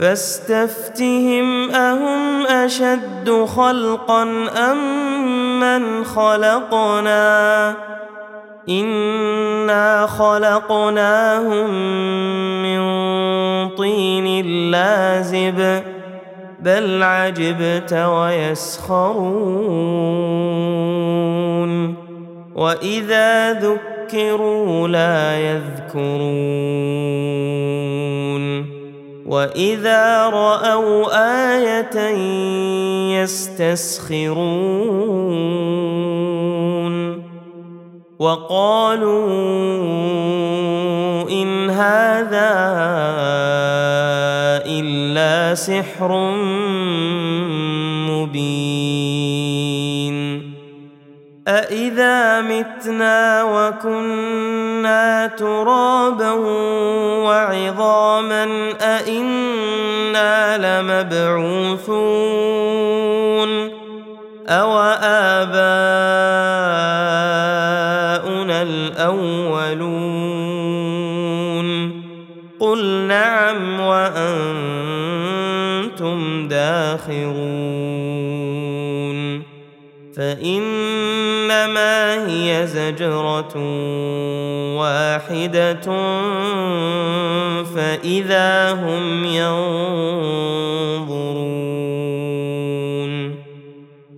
فاستفتهم أهم أشد خلقا أم من خلقنا؟ إنا خلقناهم من طين لازب بل عجبت ويسخرون. وإذا ذكروا لا يذكرون. وإذا رأوا آية يستسخرون وقالوا إن هذا إلا سحر مبين أإذا متنا وكنا ترابا وعظاما أإنا لمبعوثون أو آباؤنا الأولون قل نعم وأنتم داخرون فإنما هي زجرة واحدة فإذا هم ينظرون.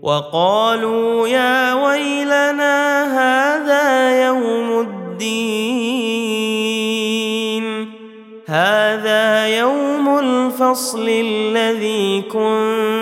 وقالوا يا ويلنا هذا يوم الدين. هذا يوم الفصل الذي كنتم به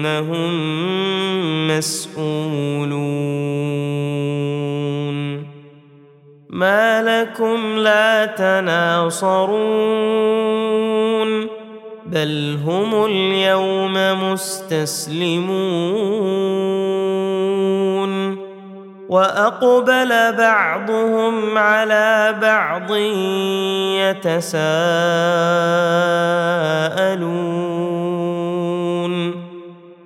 إنهم مسئولون ما لكم لا تناصرون. بل هم اليوم مستسلمون. وأقبل بعضهم على بعض يتساءلون.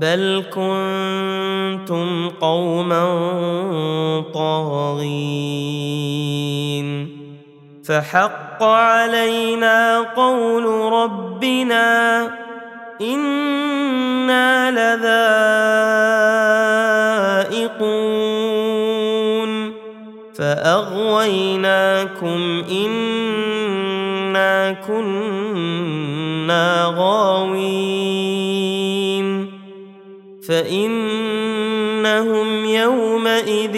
بل كنتم قوما طاغين فحق علينا قول ربنا إنا لذائقون فأغويناكم إنا كنا غاوين فإنهم يومئذ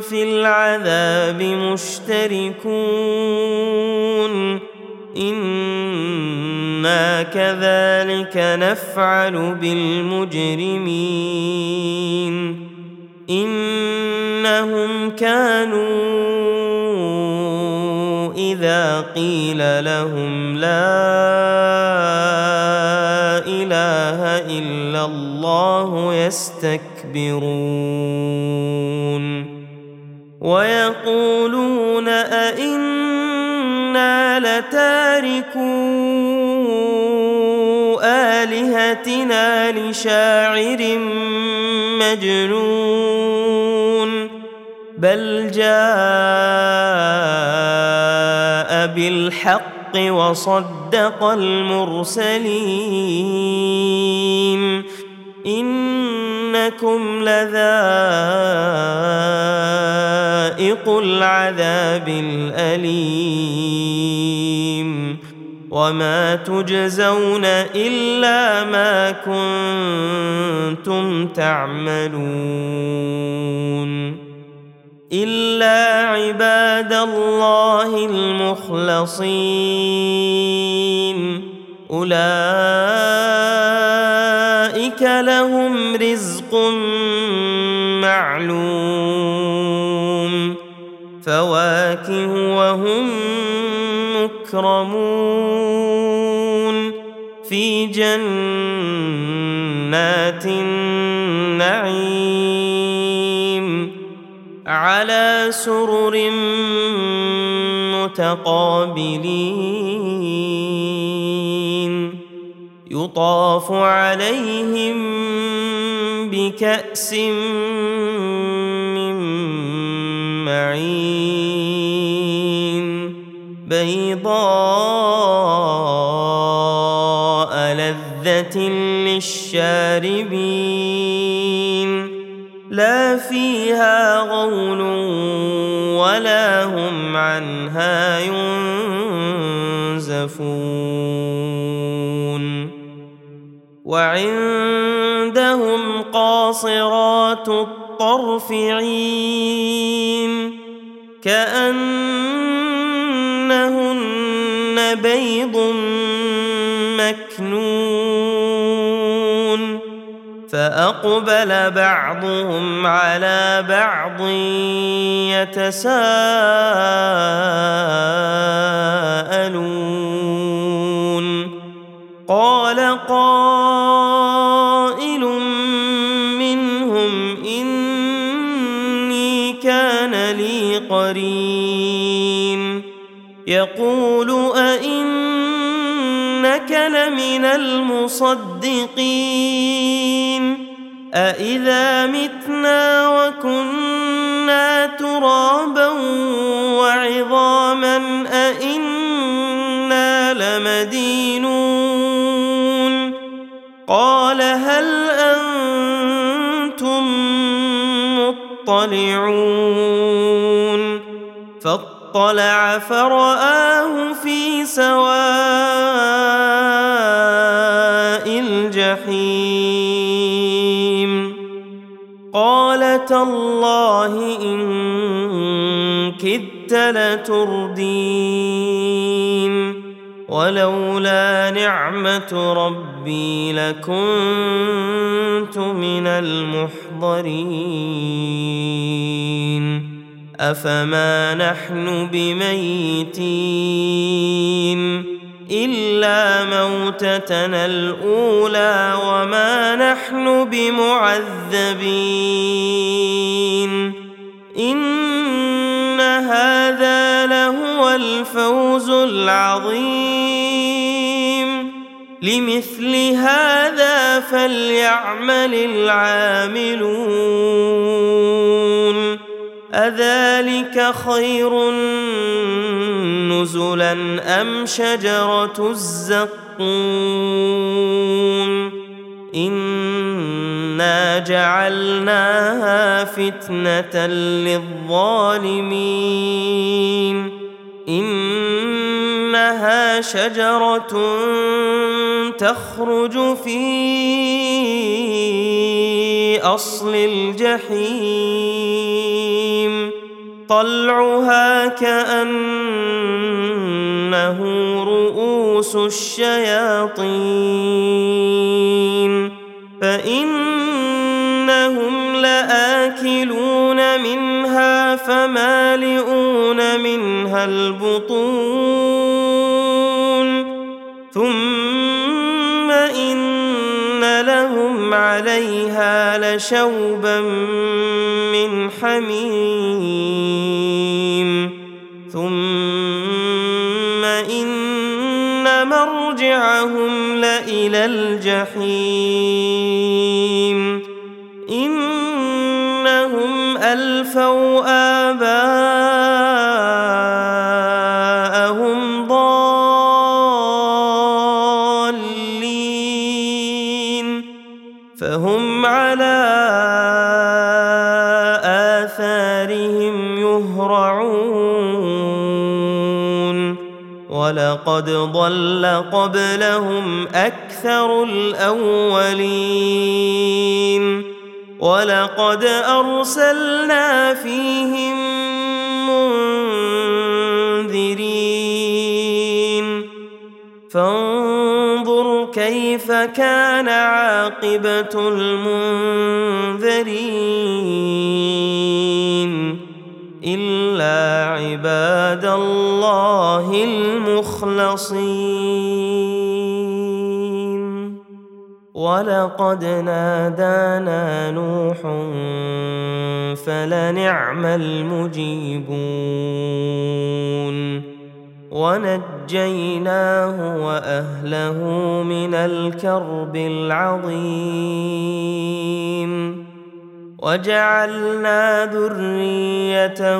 في العذاب مشتركون. إنا كذلك نفعل بالمجرمين. إنهم كانوا إذا قيل لهم لا إله إلا الله يستكبرون. ويقولون أئنا لتاركو آلهتنا لشاعر مجنون. بل جاء بالحق وصدق المرسلين. إنكم لذائق العذاب الأليم. وما تجزون إلا ما كنتم تعملون. إلا عباد الله المخلصين. أولئك لهم رزق معلوم. فواكه وهم مكرمون. في جنات النعيم. على سرر متقابلين. يطاف عليهم بكأس من معين. بيضاء لذة للشاربين. لا فيها غول ولا هم عنها ينزفون. وعندهم قاصرات الطرف عين كأنهن بيض مكنون. فأقبل بعضهم على بعض يتساءلون. قال قائل منهم إني كان لي قرين. يقول أئنك لمن المصدقين. أإذا متنا وكنا ترابا وعظاما أإنا لمدينون قال هل أنتم مطلعون فاطلع فرآه في سواء قال تالله إن كدت لتردين. ولولا نعمة ربي لكنت من المحضرين. أفما نحن بميتين؟ إلا موتتنا الأولى وما نحن بمعذبين. لهو الفوز العظيم. لمثل هذا فليعمل العاملون. أذلك خير نزلا أم شجرة الزقوم؟ إنا جعلناها فتنة للظالمين. إنها شجرة تخرج في أصل الجحيم. طلعها كأنه رؤوس الشياطين. فانهم منها البطون ثم إن لهم عليها لشوبا من حميم. ثم إن مرجعهم لإلى الجحيم. ولقد ضل قبلهم أكثر الأولين ولقد أرسلنا فيهم منذرين. فانظر كيف كان عاقبة المنذرين. عباد الله المخلصين. ولقد نادانا نوح فلنعم المجيبون. ونجيناه وأهله من الكرب العظيم. وجعلنا ذريته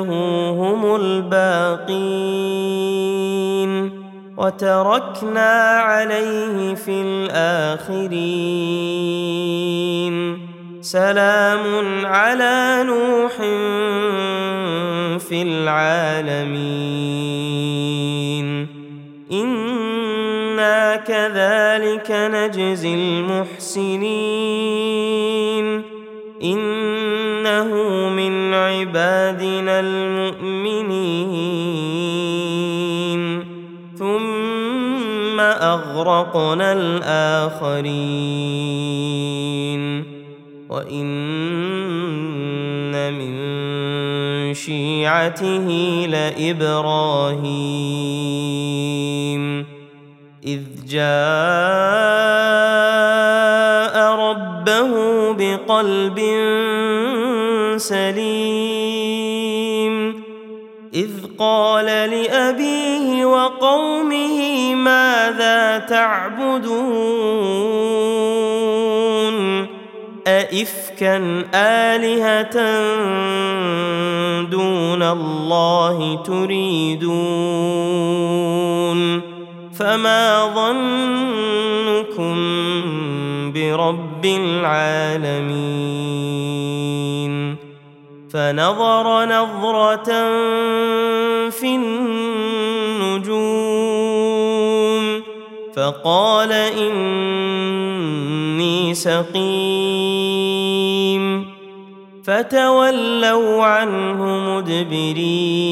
هم الباقين وتركنا عليه في الآخرين سلام على نوح في العالمين إنا كذلك نجزي المحسنين إنه من عبادنا المؤمنين. ثم أغرقنا الآخرين. وإن من شيعته لإبراهيم. إذ جاء بقلب سليم. إذ قال لأبيه وقومه ماذا تعبدون؟ أئفكا آلهة دون الله تريدون؟ فما ظنكم برب العالمين فنظر نظرة في النجوم فقال إني سقيم فتولوا عنه مدبرين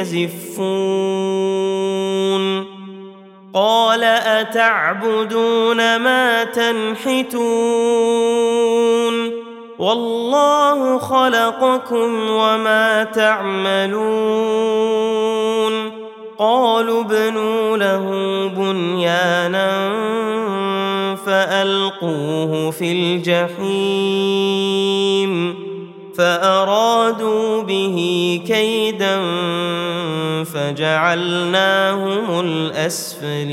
يزفون. قال أتعبدون ما تنحتون؟ والله خلقكم وما تعملون. قالوا ابنوا له بنيانا فألقوه في الجحيم. فأرادوا به كيدا فجعلناهم الأسفلين.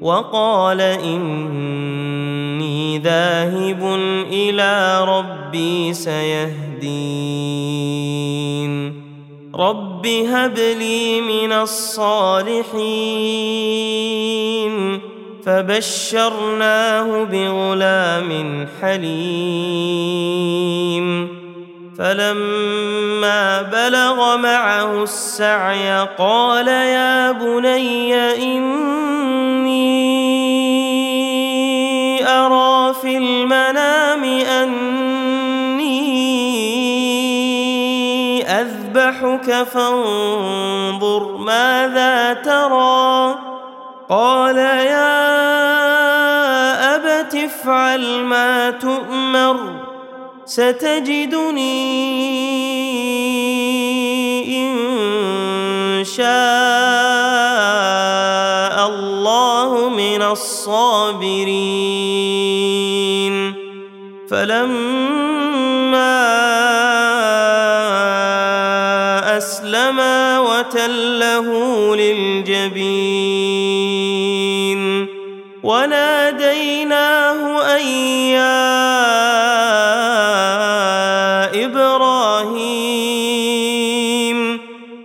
وقال إني ذاهب إلى ربي سيهدين. رب هب لي من الصالحين. فبشرناه بغلام حليم. فلما بلغ معه السعي قال يا بني إني أرى في المنام أني أذبحك فانظر ماذا ترى. قال يا ابت افعل ما تؤمر ستجدني إن شاء الله من الصابرين. فلما اسلما وتله للجبين وناديناه أن يا إبراهيم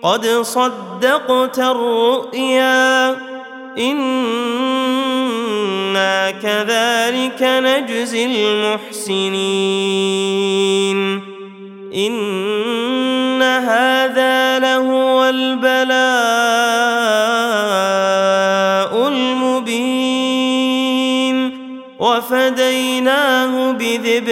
قد صدقت الرؤيا إنا كذلك نجزي المحسنين. إن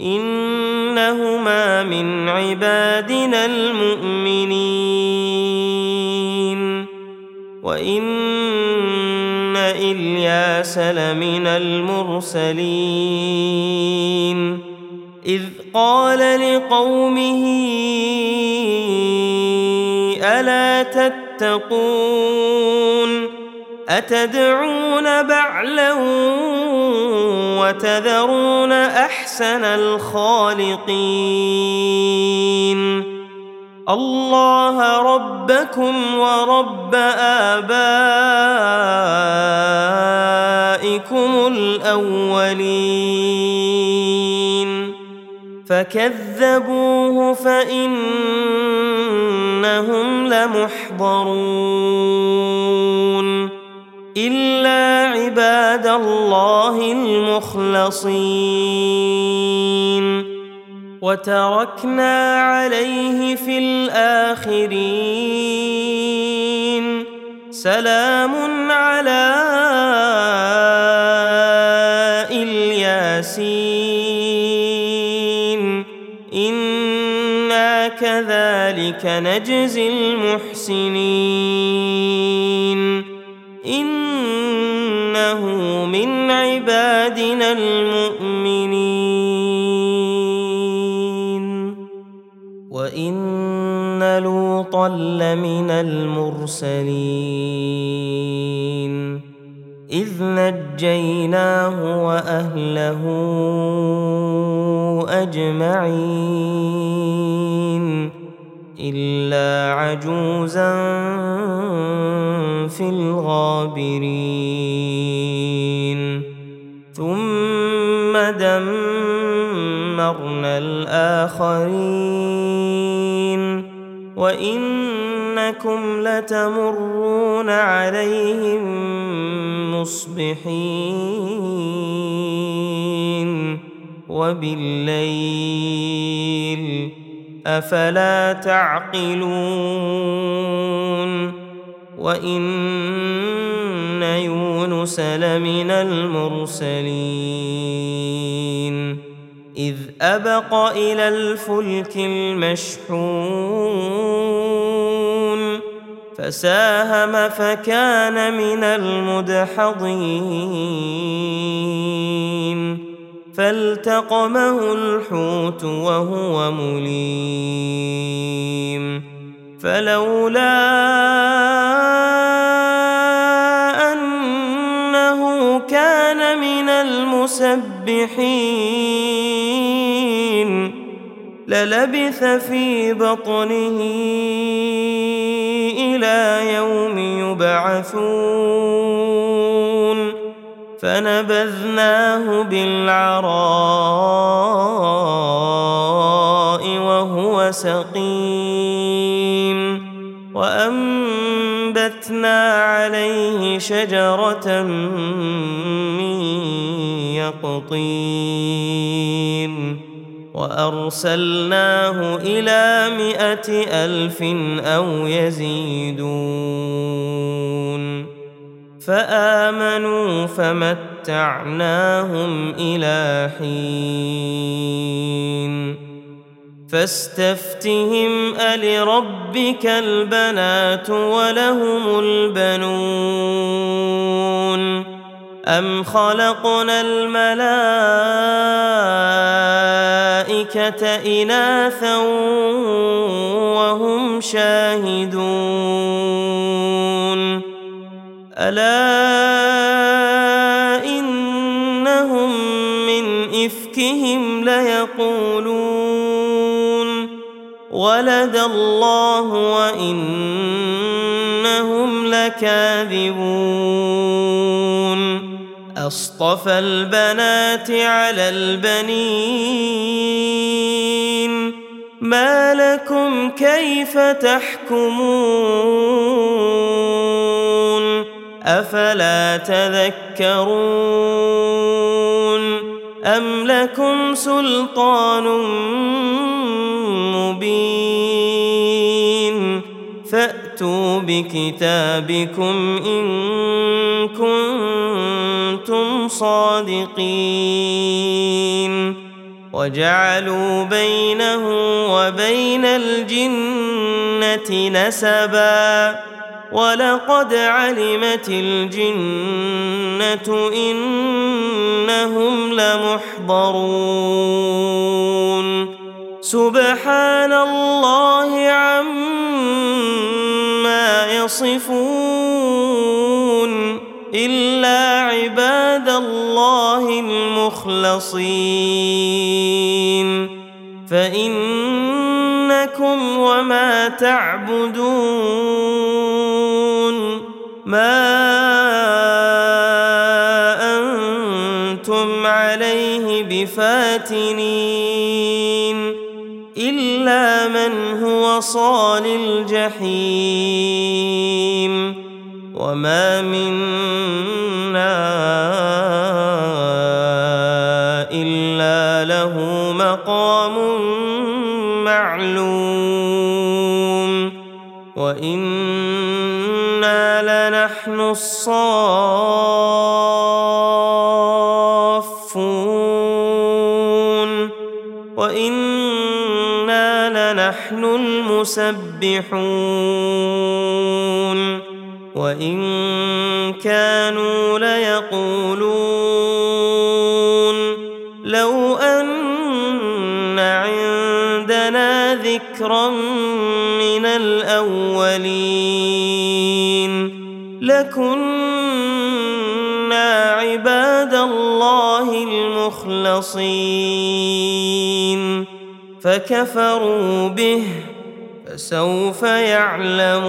إنهما من عبادنا المؤمنين. وإن إلياس لمن المرسلين. إذ قال لقومه ألا تتقون؟ أتدعون بعلا وتذرون أحسن الخالقين؟ الله ربكم ورب آبائكم الأولين. فكذبوه فإنهم لمحضرون. إلا عباد الله المخلصين. وتركنا عليه في الآخرين. سلام على إلياسين. إنا كذلك نجزي المحسنين. المؤمنين. وإن لوطا لمن المرسلين. إذ نجيناه وأهله أجمعين. إلا عجوزا في الغابرين. ثم دمرنا الآخرين وإنكم لتمرون عليهم مصبحين وبالليل أفلا تعقلون وإن يونس لمن المرسلين. إذ أبق إلى الفلك المشحون. فساهم فكان من المدحضين. فالتقمه الحوت وهو مليم. فلولا المسبحين. للبث في بطنه إلى يوم يبعثون. فنبذناه بالعراء وهو سقيم. وأنبتنا عليه شجرة من يقطين. وأرسلناه إلى مائه ألف أو يزيدون. فآمنوا فمتعناهم إلى حين. فاستفتهم ألربك البنات ولهم البنون. ام خلقنا الملائكه اناثا وهم شاهدون الا انهم من افكهم ليقولون ولد الله وانهم لكاذبون أصطفى البنات على البنين. ما لكم كيف تحكمون؟ أفلا تذكرون؟ أم لكم سلطان مبين؟ فأتوا بكتابكم إن كنتم صادقين. وجعلوا بينه وبين الجنة نسبا. ولقد علمت الجنة إنهم لمحضرون. سبحان الله عما يصفون. إلا الله المخلصين. فإنكم وما تعبدون. ما أنتم عليه بفاتنين. إلا من هو صال الجحيم. وما منا وأنا لنحن الصافون وأنا لنحن المسبحون وان كانوا ليقولون لو ان عندنا ذكرا الاولين لكنا عباد الله المخلصين فكفروا به فسوف يعلمون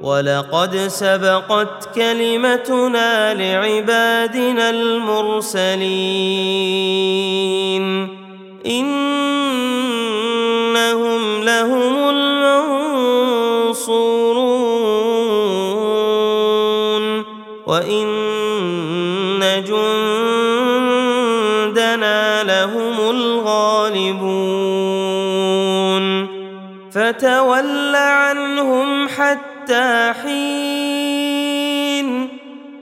ولقد سبقت كلمتنا لعبادنا المرسلين انهم وان جندنا لهم الغالبون فتول عنهم حتى حين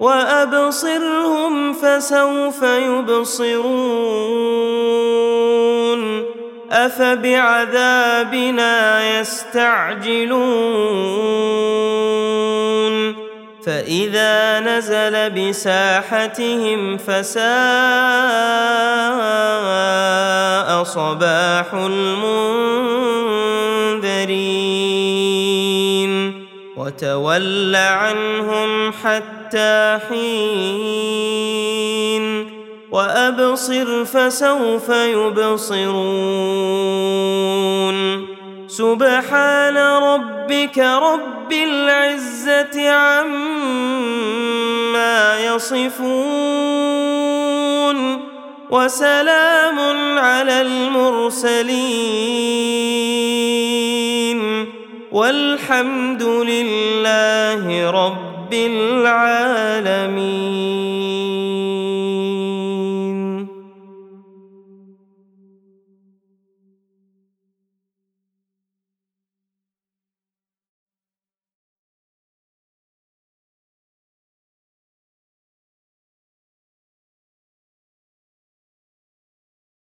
وابصرهم فسوف يبصرون افبعذابنا يستعجلون فإذا نزل بساحتهم فساء صباح المنذرين وتول عنهم حتى حين وأبصر فسوف يبصرون سبحان ربك رب العزة عما يصفون وسلام على المرسلين والحمد لله رب العالمين